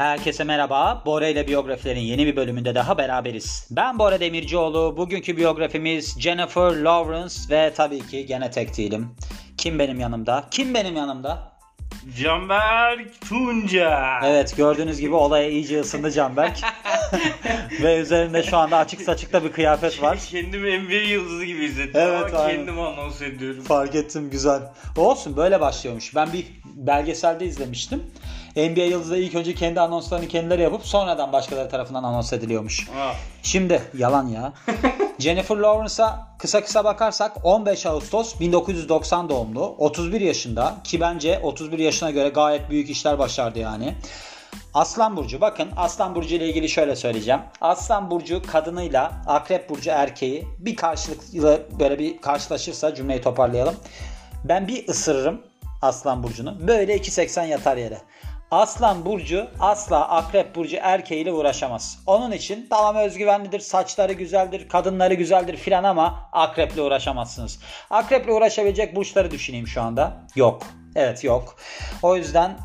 Herkese merhaba. Bora ile biyografilerin yeni bir bölümünde daha beraberiz. Ben Bora Demircioğlu. Bugünkü biyografimiz Jennifer Lawrence ve tabii ki gene tek değilim. Kim benim yanımda? Kim benim yanımda? Canberk Tunca. Evet gördüğünüz gibi olaya iyice ısındı Canberk. ve üzerinde şu anda açık saçıkta bir kıyafet var. Kendimi NBA yıldızı gibi hissettim Evet, ama aynen. kendimi anons ediyorum. Fark ettim güzel. Olsun böyle başlıyormuş. Ben bir belgeselde izlemiştim. NBA yıldızı ilk önce kendi anonslarını kendileri yapıp sonradan başkaları tarafından anons ediliyormuş. Ah, Şimdi yalan ya. Jennifer Lawrence'a kısa kısa bakarsak 15 Ağustos 1990 doğumlu. 31 yaşında ki bence 31 yaşına göre gayet büyük işler başardı yani. Aslan Burcu bakın Aslan Burcu ile ilgili şöyle söyleyeceğim. Aslan Burcu kadınıyla Akrep Burcu erkeği bir karşılıklı böyle bir karşılaşırsa cümleyi toparlayalım. Ben bir ısırırım Aslan Burcu'nu. Böyle 2.80 yatar yere. Aslan Burcu asla Akrep Burcu erkeğiyle uğraşamaz. Onun için tamam özgüvenlidir, saçları güzeldir, kadınları güzeldir filan ama Akrep'le uğraşamazsınız. Akrep'le uğraşabilecek burçları düşüneyim şu anda. Yok. Evet yok. O yüzden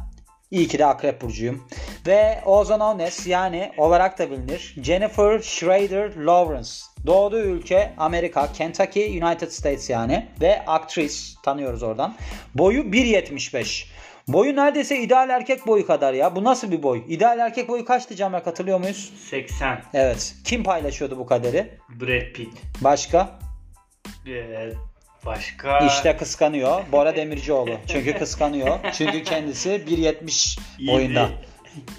İyi ki de Akrep Burcu'yum. Ve Ozan Ones yani olarak da bilinir Jennifer Schrader Lawrence. Doğduğu ülke Amerika, Kentucky, United States yani. Ve aktris tanıyoruz oradan. Boyu 1.75. Boyu neredeyse ideal erkek boyu kadar ya. Bu nasıl bir boy? İdeal erkek boyu kaçtı Camer hatırlıyor muyuz? 80. Evet. Kim paylaşıyordu bu kaderi? Brad Pitt. Başka? Ee, başka. İşte kıskanıyor. Bora Demircioğlu. Çünkü kıskanıyor. Çünkü kendisi 1.70 boyunda. Yedi.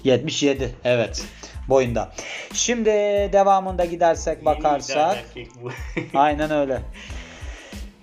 77 evet boyunda. Şimdi devamında gidersek bakarsak aynen öyle.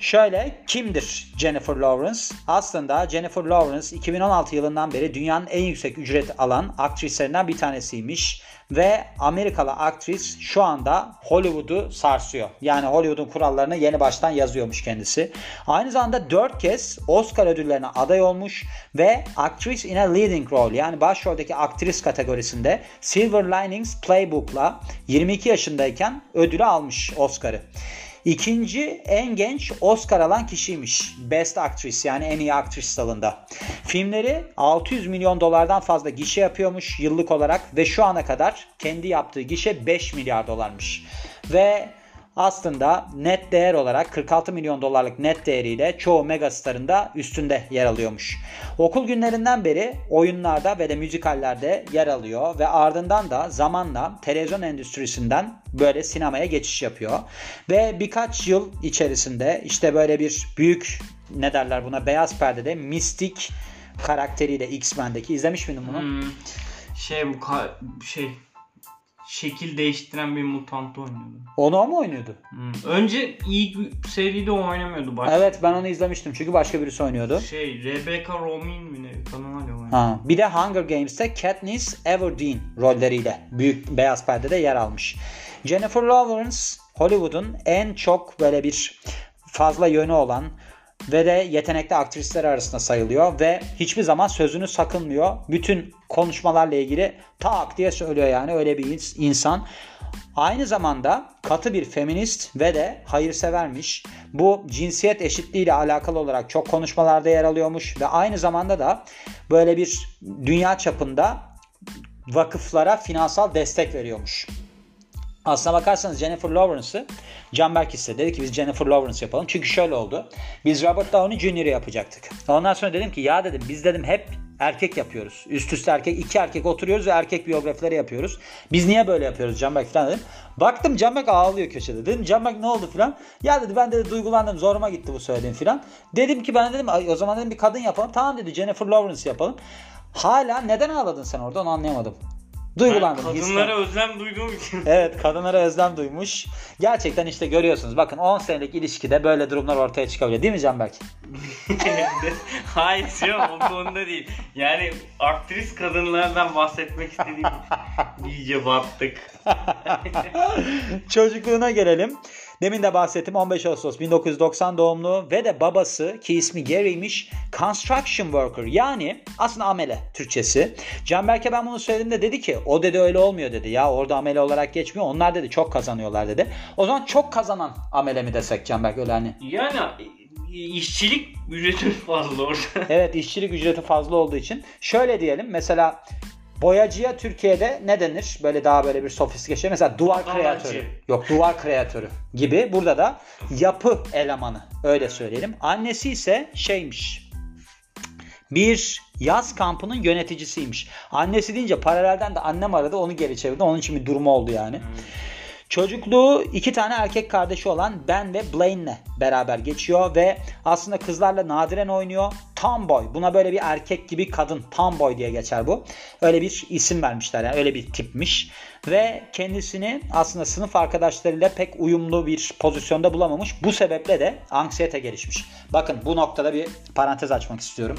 Şöyle kimdir Jennifer Lawrence? Aslında Jennifer Lawrence 2016 yılından beri dünyanın en yüksek ücret alan aktrislerinden bir tanesiymiş ve Amerikalı aktris şu anda Hollywood'u sarsıyor. Yani Hollywood'un kurallarını yeni baştan yazıyormuş kendisi. Aynı zamanda 4 kez Oscar ödüllerine aday olmuş ve Actress in a Leading Role yani başroldeki aktris kategorisinde Silver Linings Playbook'la 22 yaşındayken ödülü almış Oscar'ı. İkinci en genç Oscar alan kişiymiş. Best Actress yani en iyi aktris dalında. Filmleri 600 milyon dolardan fazla gişe yapıyormuş yıllık olarak ve şu ana kadar kendi yaptığı gişe 5 milyar dolarmış. Ve aslında net değer olarak 46 milyon dolarlık net değeriyle çoğu megastarın da üstünde yer alıyormuş. Okul günlerinden beri oyunlarda ve de müzikallerde yer alıyor ve ardından da zamanla televizyon endüstrisinden böyle sinemaya geçiş yapıyor. Ve birkaç yıl içerisinde işte böyle bir büyük ne derler buna beyaz perdede mistik karakteriyle X-Men'deki izlemiş miydin bunu? Hmm, şey bu şey şekil değiştiren bir mutant oynuyordu. Onu o mu oynuyordu? Hmm. Önce ilk seride o oynamıyordu. Başka Evet ben onu izlemiştim çünkü başka birisi oynuyordu. Şey Rebecca Romijn mi ne? Kadın hala oynuyor. Ha, bir de Hunger Games'te Katniss Everdeen rolleriyle büyük beyaz perdede yer almış. Jennifer Lawrence Hollywood'un en çok böyle bir fazla yönü olan ve de yetenekli aktrisler arasında sayılıyor ve hiçbir zaman sözünü sakınmıyor. Bütün konuşmalarla ilgili tak diye söylüyor yani öyle bir ins- insan. Aynı zamanda katı bir feminist ve de hayırsevermiş. Bu cinsiyet eşitliği ile alakalı olarak çok konuşmalarda yer alıyormuş ve aynı zamanda da böyle bir dünya çapında vakıflara finansal destek veriyormuş. Aslına bakarsanız Jennifer Lawrence'ı Canberk istedi. Dedi ki biz Jennifer Lawrence yapalım. Çünkü şöyle oldu. Biz Robert Downey Jr. yapacaktık. Ondan sonra dedim ki ya dedim biz dedim hep erkek yapıyoruz. Üst üste erkek, iki erkek oturuyoruz ve erkek biyografileri yapıyoruz. Biz niye böyle yapıyoruz Canberk falan dedim. Baktım Canberk ağlıyor köşede. Dedim Canberk ne oldu falan. Ya dedi ben dedi duygulandım zoruma gitti bu söylediğin falan. Dedim ki ben dedim "Ay, o zaman dedim bir kadın yapalım. Tamam dedi Jennifer Lawrence yapalım. Hala neden ağladın sen orada onu anlayamadım. Ben Duygulandım. kadınlara hislendim. özlem duyduğum için. Evet kadınlara özlem duymuş. Gerçekten işte görüyorsunuz. Bakın 10 senelik ilişkide böyle durumlar ortaya çıkabiliyor. Değil mi Canberk? Hayır canım o konuda değil. Yani aktris kadınlardan bahsetmek istediğim iyice battık. Çocukluğuna gelelim. Demin de bahsettim 15 Ağustos 1990 doğumlu ve de babası ki ismi Gary'miş construction worker yani aslında amele Türkçesi. Canberk'e ben bunu söylediğimde dedi ki o dedi öyle olmuyor dedi ya orada amele olarak geçmiyor onlar dedi çok kazanıyorlar dedi. O zaman çok kazanan amele mi desek Canberk öyle hani. Yani işçilik ücreti fazla orada. Evet işçilik ücreti fazla olduğu için şöyle diyelim mesela Boyacıya Türkiye'de ne denir? Böyle daha böyle bir sofistike şey. Mesela duvar Modelci. kreatörü. Yok duvar kreatörü gibi. Burada da yapı elemanı. Öyle söyleyelim. Annesi ise şeymiş. Bir yaz kampının yöneticisiymiş. Annesi deyince paralelden de annem aradı onu geri çevirdi. Onun için bir durumu oldu yani. Çocukluğu iki tane erkek kardeşi olan Ben ve Blaine'le beraber geçiyor ve aslında kızlarla nadiren oynuyor. Tomboy. Buna böyle bir erkek gibi kadın. Tomboy diye geçer bu. Öyle bir isim vermişler yani öyle bir tipmiş. Ve kendisini aslında sınıf arkadaşlarıyla pek uyumlu bir pozisyonda bulamamış. Bu sebeple de anksiyete gelişmiş. Bakın bu noktada bir parantez açmak istiyorum.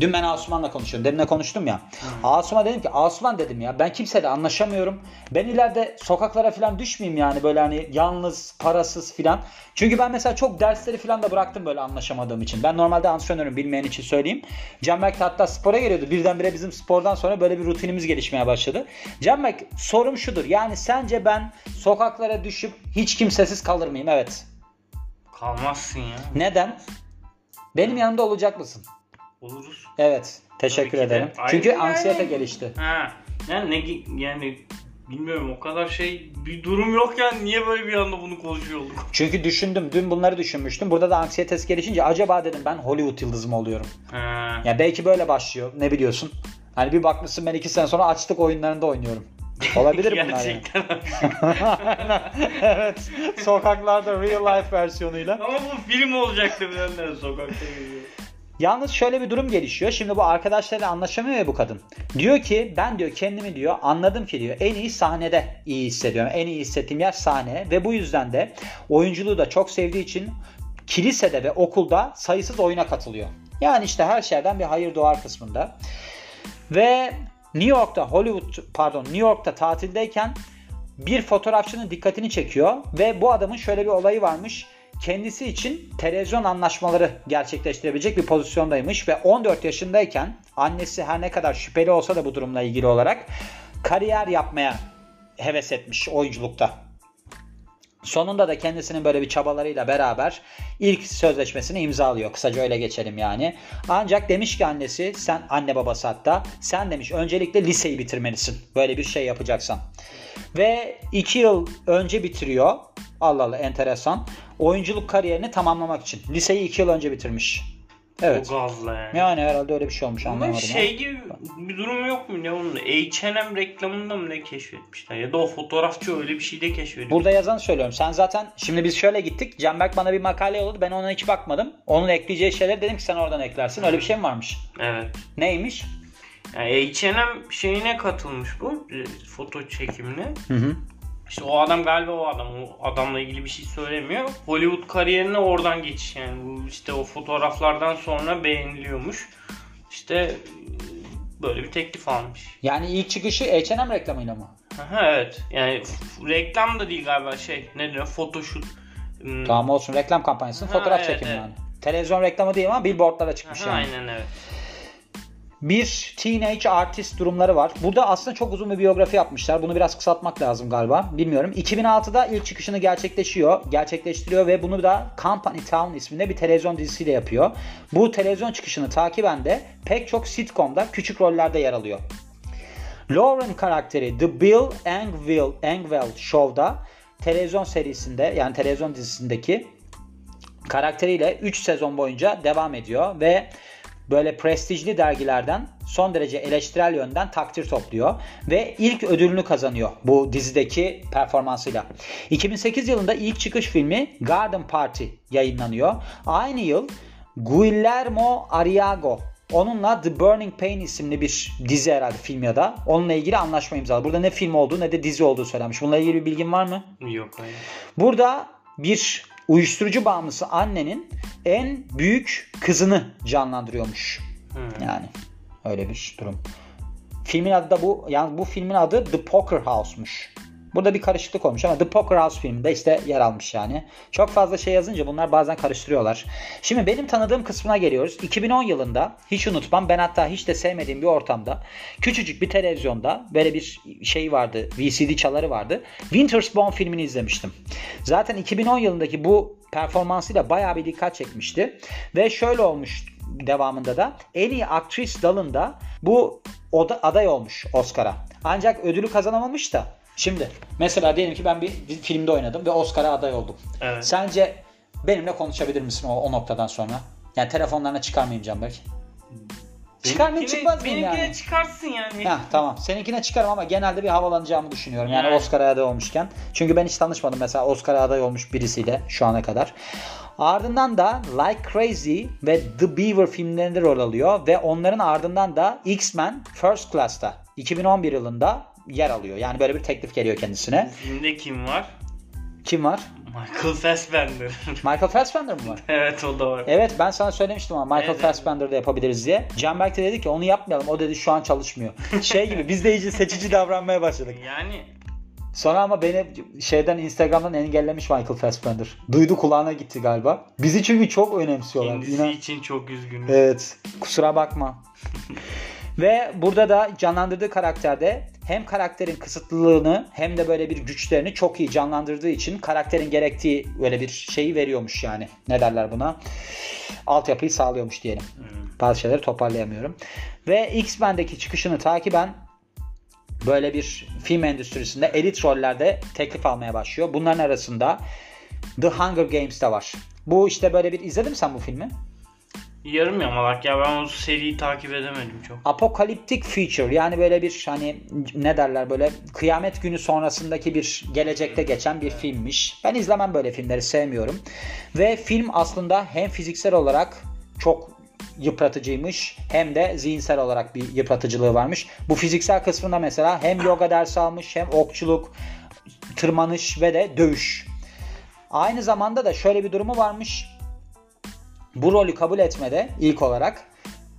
Dün ben Asuman'la konuşuyorum. Demin de konuştum ya. Asuman dedim ki Asuman dedim ya ben kimseyle anlaşamıyorum. Ben ileride sokaklara falan düşmeyeyim yani böyle hani yalnız, parasız filan. Çünkü ben mesela çok dersleri falan da bıraktım böyle anlaşamadığım için. Ben normalde antrenörüm bilmeyen için söyleyeyim. Canberk hatta spora geliyordu. Birdenbire bizim spordan sonra böyle bir rutinimiz gelişmeye başladı. Canberk sorum şudur. Yani sence ben sokaklara düşüp hiç kimsesiz kalır mıyım? Evet. Kalmazsın ya. Neden? Benim yanımda olacak mısın? Oluruz. Evet. Teşekkür ederim. Çünkü yani. anksiyete gelişti. Ha. Yani ne yani bilmiyorum o kadar şey bir durum yokken niye böyle bir anda bunu konuşuyor olduk? Çünkü düşündüm. Dün bunları düşünmüştüm. Burada da anksiyetesi gelişince acaba dedim ben Hollywood yıldızı mı oluyorum? Ha. Ya belki böyle başlıyor. Ne biliyorsun? Hani bir bakmışsın ben iki sene sonra açlık oyunlarında oynuyorum. Olabilir bunlar yani. Gerçekten. evet. Sokaklarda real life versiyonuyla. Ama bu film olacaktı bilenler sokakta. Yalnız şöyle bir durum gelişiyor. Şimdi bu arkadaşlarıyla anlaşamıyor ya bu kadın. Diyor ki ben diyor kendimi diyor anladım ki diyor en iyi sahnede iyi hissediyorum. En iyi hissettiğim yer sahne ve bu yüzden de oyunculuğu da çok sevdiği için kilisede ve okulda sayısız oyuna katılıyor. Yani işte her şeyden bir hayır doğar kısmında. Ve New York'ta Hollywood pardon New York'ta tatildeyken bir fotoğrafçının dikkatini çekiyor ve bu adamın şöyle bir olayı varmış. Kendisi için televizyon anlaşmaları gerçekleştirebilecek bir pozisyondaymış ve 14 yaşındayken annesi her ne kadar şüpheli olsa da bu durumla ilgili olarak kariyer yapmaya heves etmiş oyunculukta. Sonunda da kendisinin böyle bir çabalarıyla beraber ilk sözleşmesini imzalıyor. Kısaca öyle geçelim yani. Ancak demiş ki annesi, sen anne babası hatta, sen demiş öncelikle liseyi bitirmelisin. Böyle bir şey yapacaksan. Ve 2 yıl önce bitiriyor. Allah Allah enteresan. Oyunculuk kariyerini tamamlamak için. Liseyi 2 yıl önce bitirmiş. Evet. O gazla yani. Yani herhalde öyle bir şey olmuş Ama anlamadım. ama. şey gibi bir durum yok mu ne onun? H&M reklamında mı ne keşfetmişler? Ya da o fotoğrafçı öyle bir şey de keşfediyor. Burada yazan söylüyorum. Sen zaten şimdi biz şöyle gittik. Canberk bana bir makale yolladı. Ben ona hiç bakmadım. Onun ekleyeceği şeyler dedim ki sen oradan eklersin. Öyle bir şey mi varmış? Evet. Neymiş? Yani H&M şeyine katılmış bu e, foto çekimine. Hı hı. İşte o adam galiba o adam. O adamla ilgili bir şey söylemiyor. Hollywood kariyerine oradan geçiş yani. Bu işte o fotoğraflardan sonra beğeniliyormuş. İşte e, böyle bir teklif almış. Yani ilk çıkışı H&M reklamıyla mı? Aha, evet. Yani reklam da değil galiba şey. Ne diyor? Photoshoot. Hmm. Tamam olsun. Reklam kampanyasının fotoğraf evet, çekimi evet. yani. Televizyon reklamı değil ama billboardlara çıkmış Aha, yani. Aynen evet. Bir teenage artist durumları var. Burada aslında çok uzun bir biyografi yapmışlar. Bunu biraz kısaltmak lazım galiba. Bilmiyorum. 2006'da ilk çıkışını gerçekleşiyor, gerçekleştiriyor ve bunu da Company Town isminde bir televizyon dizisiyle yapıyor. Bu televizyon çıkışını takiben de pek çok sitcomda küçük rollerde yer alıyor. Lauren karakteri The Bill Engvall, Engvall Show'da televizyon serisinde yani televizyon dizisindeki karakteriyle 3 sezon boyunca devam ediyor ve böyle prestijli dergilerden son derece eleştirel yönden takdir topluyor ve ilk ödülünü kazanıyor bu dizideki performansıyla. 2008 yılında ilk çıkış filmi Garden Party yayınlanıyor. Aynı yıl Guillermo Arriago Onunla The Burning Pain isimli bir dizi herhalde film ya da onunla ilgili anlaşma imzaladı. Burada ne film olduğu ne de dizi olduğu söylenmiş. Bununla ilgili bir bilgin var mı? Yok hayır. Burada bir uyuşturucu bağımlısı annenin en büyük kızını canlandırıyormuş. Hı. Yani öyle bir durum. Filmin adı da bu. Yani bu filmin adı The Poker House'muş. Burada bir karışıklık olmuş ama The Poker House filminde işte yer almış yani. Çok fazla şey yazınca bunlar bazen karıştırıyorlar. Şimdi benim tanıdığım kısmına geliyoruz. 2010 yılında hiç unutmam ben hatta hiç de sevmediğim bir ortamda küçücük bir televizyonda böyle bir şey vardı VCD çaları vardı. Winter's Bone filmini izlemiştim. Zaten 2010 yılındaki bu performansıyla bayağı bir dikkat çekmişti. Ve şöyle olmuş devamında da en iyi aktris dalında bu oda, aday olmuş Oscar'a. Ancak ödülü kazanamamış da. Şimdi mesela diyelim ki ben bir filmde oynadım ve Oscar'a aday oldum. Evet. Sence benimle konuşabilir misin o, o noktadan sonra? Yani telefonlarına çıkarmayayım Canberk. Çıkar mıyım Benimkine- çıkmaz mıyım benimkine yani? çıkarsın yani. Ha tamam. Seninkine çıkarım ama genelde bir havalanacağımı düşünüyorum. Yani, Yani. Oscar'a aday olmuşken. Çünkü ben hiç tanışmadım mesela Oscar'a aday olmuş birisiyle şu ana kadar. Ardından da Like Crazy ve The Beaver filmlerinde rol alıyor ve onların ardından da X-Men First Class'ta 2011 yılında yer alıyor. Yani böyle bir teklif geliyor kendisine. Filmde kim var? Kim var? Michael Fassbender. Michael Fassbender mı var? evet o da var. Evet ben sana söylemiştim ama Michael Evet, Fassbender'da yapabiliriz diye. Canberk de dedi ki onu yapmayalım. O dedi şu an çalışmıyor. Şey gibi biz de iyice seçici davranmaya başladık. Yani Sonra ama beni şeyden Instagram'dan engellemiş Michael Fassbender. Duydu kulağına gitti galiba. Bizi çünkü çok önemsiyorlar. kendisi İnan- için çok üzgünüm. Evet. Kusura bakma. Ve burada da canlandırdığı karakterde hem karakterin kısıtlılığını hem de böyle bir güçlerini çok iyi canlandırdığı için karakterin gerektiği böyle bir şeyi veriyormuş yani. Ne derler buna? Altyapıyı sağlıyormuş diyelim. Hmm. Bazı şeyleri toparlayamıyorum. Ve X-Men'deki çıkışını takiben böyle bir film endüstrisinde elit rollerde teklif almaya başlıyor. Bunların arasında The Hunger Games de var. Bu işte böyle bir izledin mi sen bu filmi? Yarım yamalak ya ben o seriyi takip edemedim çok. Apokaliptik feature yani böyle bir hani ne derler böyle kıyamet günü sonrasındaki bir gelecekte geçen bir filmmiş. Ben izlemem böyle filmleri sevmiyorum. Ve film aslında hem fiziksel olarak çok yıpratıcıymış hem de zihinsel olarak bir yıpratıcılığı varmış. Bu fiziksel kısmında mesela hem yoga dersi almış hem okçuluk, tırmanış ve de dövüş. Aynı zamanda da şöyle bir durumu varmış. Bu rolü kabul etmede ilk olarak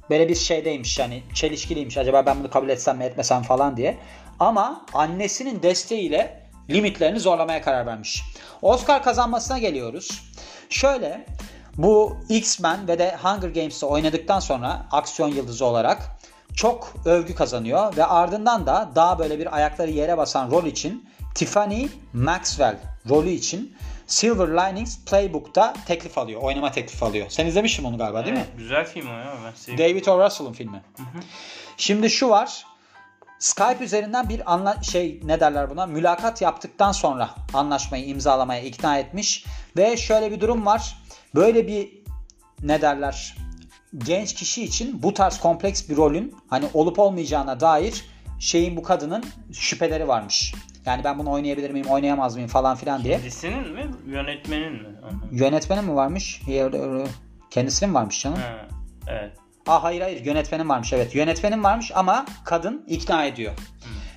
böyle bir şeydeymiş yani çelişkiliymiş. Acaba ben bunu kabul etsem mi etmesem falan diye. Ama annesinin desteğiyle limitlerini zorlamaya karar vermiş. Oscar kazanmasına geliyoruz. Şöyle bu X-Men ve de Hunger Games'te oynadıktan sonra aksiyon yıldızı olarak çok övgü kazanıyor ve ardından da daha böyle bir ayakları yere basan rol için Tiffany Maxwell rolü için Silver Linings Playbook'ta teklif alıyor. Oynama teklifi alıyor. Sen izlemişsin onu galiba değil mi? Evet, Güzel film o ya ben sevdim. David O. Russell'ın filmi. Şimdi şu var. Skype üzerinden bir anla şey ne derler buna mülakat yaptıktan sonra anlaşmayı imzalamaya ikna etmiş ve şöyle bir durum var. Böyle bir ne derler genç kişi için bu tarz kompleks bir rolün hani olup olmayacağına dair şeyin bu kadının şüpheleri varmış. Yani ben bunu oynayabilir miyim, oynayamaz mıyım falan filan diye. Kendisinin mi yönetmenin mi? Yönetmenin mi varmış? Kendisinin varmış canım? Ha, evet. Aa hayır hayır yönetmenim varmış evet. Yönetmenim varmış ama kadın ikna ediyor.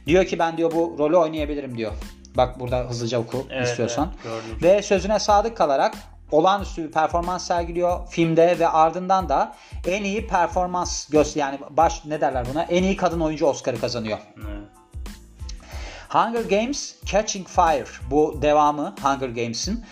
Diyor ki ben diyor bu rolü oynayabilirim diyor. Bak burada hızlıca oku Evet, istiyorsan. evet, gördüm. Ve sözüne sadık kalarak olağanüstü bir performans sergiliyor filmde ve ardından da en iyi performans göster yani baş ne derler buna en iyi kadın oyuncu Oscar'ı kazanıyor. Evet. Hunger Games Catching Fire bu devamı Hunger Games'in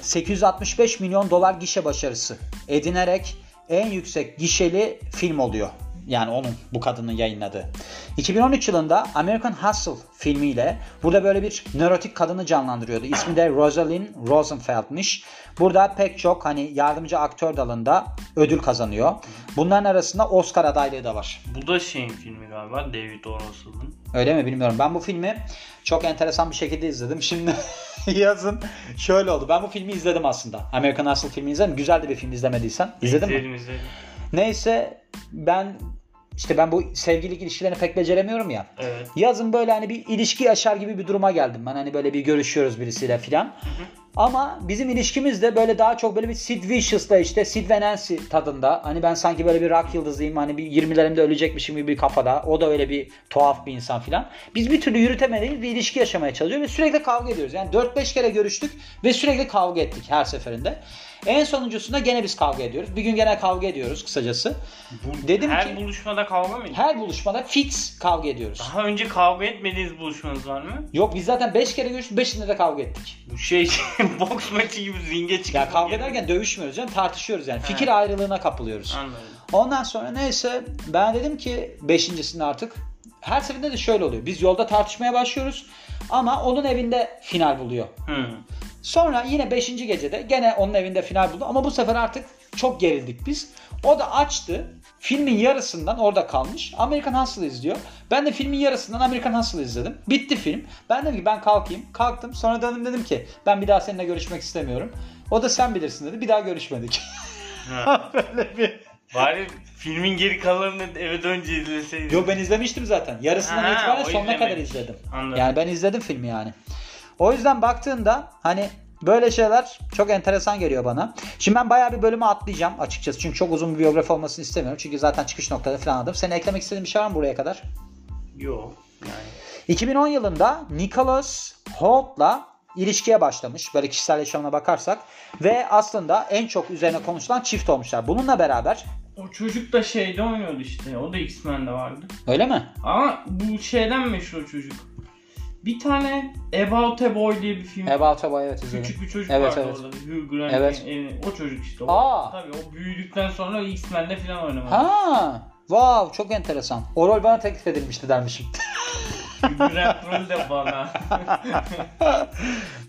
865 milyon dolar gişe başarısı edinerek en yüksek gişeli film oluyor. Yani onun bu kadının yayınladığı. 2013 yılında American Hustle filmiyle burada böyle bir nörotik kadını canlandırıyordu. İsmi de Rosalind Rosenfeld'miş. Burada pek çok hani yardımcı aktör dalında ödül kazanıyor. Bunların arasında Oscar adaylığı da var. Bu da şeyin filmi galiba David O. Russell'ın. Öyle mi bilmiyorum. Ben bu filmi çok enteresan bir şekilde izledim. Şimdi yazın şöyle oldu. Ben bu filmi izledim aslında. American Hustle filmi izledim. Güzel de bir film izlemediysen. İzledin mi? İzledim izledim. Neyse ben işte ben bu sevgililik ilişkilerini pek beceremiyorum ya. Evet. Yazın böyle hani bir ilişki yaşar gibi bir duruma geldim ben. Hani böyle bir görüşüyoruz birisiyle filan. Ama bizim ilişkimiz de böyle daha çok böyle bir Sid Vicious'la işte Sid ve Nancy tadında. Hani ben sanki böyle bir rock yıldızıyım. Hani bir 20'lerimde ölecekmişim gibi bir kafada. O da öyle bir tuhaf bir insan filan. Biz bir türlü yürütemediğimiz bir ilişki yaşamaya çalışıyoruz ve sürekli kavga ediyoruz. Yani 4-5 kere görüştük ve sürekli kavga ettik her seferinde. En sonuncusunda gene biz kavga ediyoruz. Bir gün gene kavga ediyoruz kısacası. Dedim Her ki buluşmada kavga mı? her buluşmada fix kavga ediyoruz. Daha önce kavga etmediğiniz buluşmanız var mı? Yok biz zaten 5 kere görüştük 5'inde de kavga ettik. Bu şey boks maçı gibi ringe çıkıp Ya kavga ederken dövüşmüyoruz yani tartışıyoruz yani. Fikir ayrılığına kapılıyoruz. Anladım. Ondan sonra neyse ben dedim ki beşincisinde artık her seferinde de şöyle oluyor. Biz yolda tartışmaya başlıyoruz ama onun evinde final buluyor. Hı. Sonra yine 5. gecede gene onun evinde final buldu ama bu sefer artık çok gerildik biz. O da açtı. Filmin yarısından orada kalmış. American Hustle izliyor. Ben de filmin yarısından American Hustle izledim. Bitti film. Ben dedim ki ben kalkayım. Kalktım. Sonra döndüm dedim ki ben bir daha seninle görüşmek istemiyorum. O da sen bilirsin dedi. Bir daha görüşmedik. Böyle bir... Bari filmin geri kalanını eve dönünce izleseydin. Yo ben izlemiştim zaten. Yarısından Ha, itibaren sonuna kadar izledim. Anladım. Yani ben izledim filmi yani. O yüzden baktığında hani böyle şeyler çok enteresan geliyor bana. Şimdi ben bayağı bir bölümü atlayacağım açıkçası. Çünkü çok uzun bir biyografi olmasını istemiyorum. Çünkü zaten çıkış noktada falan aldım. Senin eklemek istediğin bir şey var mı buraya kadar? Yok. Yani. 2010 yılında Nicholas Holt'la ilişkiye başlamış. Böyle kişisel yaşamına bakarsak. Ve aslında en çok üzerine konuşulan çift olmuşlar. Bununla beraber O çocuk da şeyde oynuyordu işte. O da X-Men'de vardı. öyle mi? Ama bu şeyden meşhur o çocuk. Bir tane About a Boy diye bir film. About a Boy evet izledim. Küçük bir çocuk Evet, vardı evet. orada. Hugh Grant'in Evet. eli- o çocuk işte. O, Aa. Tabii o büyüdükten sonra X-Men'de falan oynamadı. Ha, wow çok enteresan. O rol bana teklif edilmişti dermişim. Grant rolü de bana.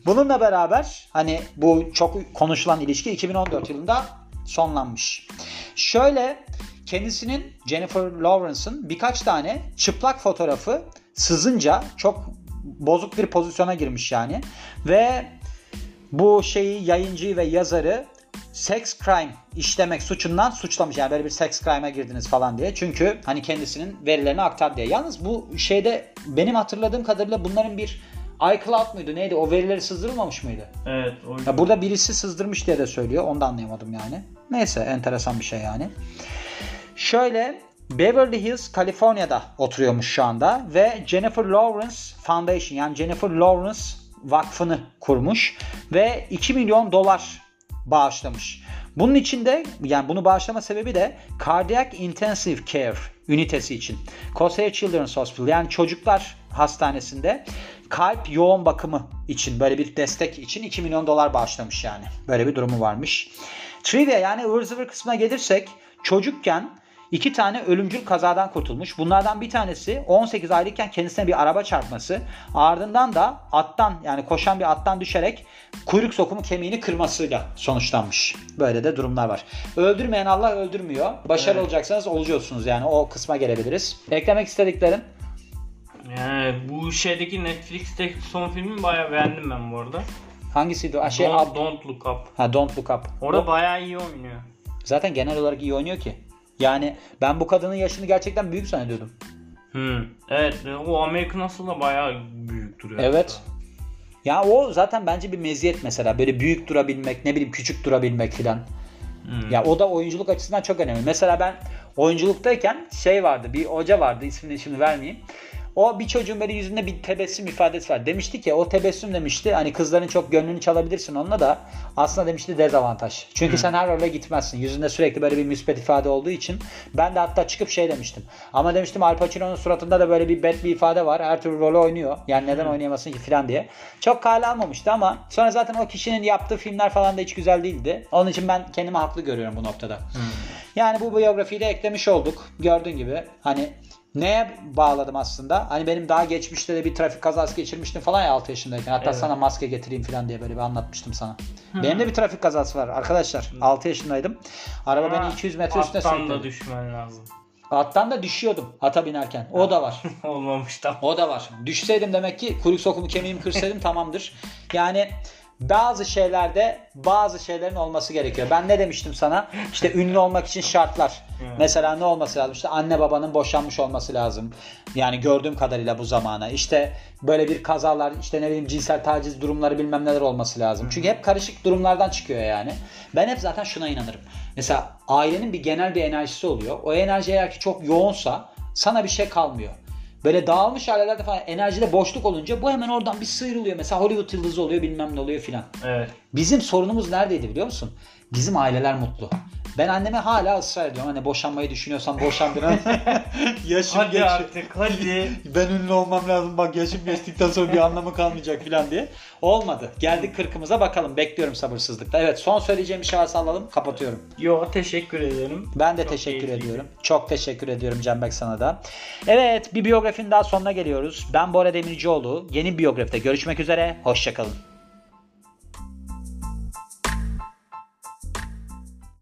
Bununla beraber hani bu çok konuşulan ilişki 2014 yılında sonlanmış. Şöyle kendisinin Jennifer Lawrence'ın birkaç tane çıplak fotoğrafı sızınca çok bozuk bir pozisyona girmiş yani. Ve bu şeyi yayıncıyı ve yazarı sex crime işlemek suçundan suçlamış. Yani böyle bir sex crime'a girdiniz falan diye. Çünkü hani kendisinin verilerini aktar diye. Yalnız bu şeyde benim hatırladığım kadarıyla bunların bir iCloud muydu neydi o verileri sızdırılmamış mıydı? evet. O Ya burada birisi sızdırmış diye de söylüyor. Onu da anlayamadım yani. Neyse enteresan bir şey yani. Şöyle Beverly Hills, Kaliforniya'da oturuyormuş şu anda ve Jennifer Lawrence Foundation yani Jennifer Lawrence Vakfı'nı kurmuş ve 2 milyon dolar bağışlamış. Bunun içinde yani bunu bağışlama sebebi de Cardiac Intensive Care ünitesi için. Crosshair Children's Hospital yani çocuklar hastanesinde kalp yoğun bakımı için böyle bir destek için 2 milyon dolar bağışlamış yani. Böyle bir durumu varmış. Trivia yani ıvır zıvır kısmına gelirsek çocukken iki tane ölümcül kazadan kurtulmuş. Bunlardan bir tanesi 18 aylıkken kendisine bir araba çarpması. Ardından da attan yani koşan bir attan düşerek kuyruk sokumu kemiğini kırmasıyla sonuçlanmış. Böyle de durumlar var. Öldürmeyen Allah öldürmüyor. Başarılı Evet. olacaksanız olacaksınız yani o kısma gelebiliriz. Eklemek istediklerin? Yani bu şeydeki Netflix'teki son filmi bayağı beğendim ben bu arada. Hangisiydi? Ha, Şey, Don't, Ab- Don't Look Up. ha, Don't Look Up. Orada O- bayağı iyi oynuyor. zaten genel olarak iyi oynuyor ki. Yani ben bu kadının yaşını gerçekten büyük zannediyordum. Hı. Evet o American Hustle da bayağı büyük duruyor. Evet. Ya o zaten bence bir meziyet mesela. Böyle büyük durabilmek, ne bileyim küçük durabilmek filan. Hı. Ya o da oyunculuk açısından çok önemli. Mesela ben oyunculuktayken şey vardı, bir hoca vardı ismini şimdi vermeyeyim. O bir çocuğun böyle yüzünde bir tebessüm ifadesi var. Demişti ki o tebessüm demişti hani kızların çok gönlünü çalabilirsin onunla da aslında demişti dezavantaj. Çünkü sen her role gitmezsin. Yüzünde sürekli böyle bir müspet ifade olduğu için. Ben de hatta çıkıp şey demiştim. Ama demiştim Al Pacino'nun suratında da böyle bir bad bir ifade var. Her türlü rolü oynuyor. Yani neden oynayamasın ki filan diye. Çok kale almamıştı ama sonra zaten o kişinin yaptığı filmler falan da hiç güzel değildi. Onun için ben kendimi haklı görüyorum bu noktada. Yani bu biyografiyi de eklemiş olduk. Gördüğün gibi hani neye bağladım aslında? Hani benim daha geçmişte de bir trafik kazası geçirmiştim falan ya 6 yaşındayken. Hatta Evet. sana maske getireyim falan diye böyle bir anlatmıştım sana. Benim de bir trafik kazası var arkadaşlar. 6 yaşındaydım. Araba beni 200 metre üstüne Attan da sürükledi. düşmen lazım. Attan da düşüyordum ata binerken. O da var. Olmamış tam. O da var. Düşseydim demek ki kuyruk sokumu kemiğimi kırsaydım tamamdır. Yani bazı şeylerde bazı şeylerin olması gerekiyor. Ben ne demiştim sana? İşte ünlü olmak için şartlar. Mesela ne olması lazım? İşte anne babanın boşanmış olması lazım. Yani gördüğüm kadarıyla bu zamana. İşte böyle bir kazalar, işte ne bileyim cinsel taciz durumları bilmem neler olması lazım. Çünkü hep karışık durumlardan çıkıyor yani. Ben hep zaten şuna inanırım. Mesela ailenin bir genel bir enerjisi oluyor. O enerji eğer ki çok yoğunsa sana bir şey kalmıyor. Böyle dağılmış ailelerde falan enerjide boşluk olunca bu hemen oradan bir sıyrılıyor. Mesela Hollywood yıldızı oluyor bilmem ne oluyor filan. Evet. Bizim sorunumuz neredeydi biliyor musun? Bizim aileler mutlu. Ben anneme hala ısrar ediyorum. Hani boşanmayı düşünüyorsan boşan bir an. yaşım Hadi geçiyor. artık hadi. Ben ünlü olmam lazım. Bak yaşım geçtikten sonra bir anlamı kalmayacak filan diye. Olmadı. Geldik kırkımıza bakalım. Bekliyorum sabırsızlıkla. Evet son söyleyeceğim bir varsa alalım. Kapatıyorum. Yo teşekkür ederim. Ben de Çok teşekkür keyifliydi. ediyorum. Çok teşekkür ediyorum Canberk sana da. Evet bir biyografinin daha sonuna geliyoruz. Ben Bora Demircioğlu. Yeni biyografide görüşmek üzere. Hoşçakalın.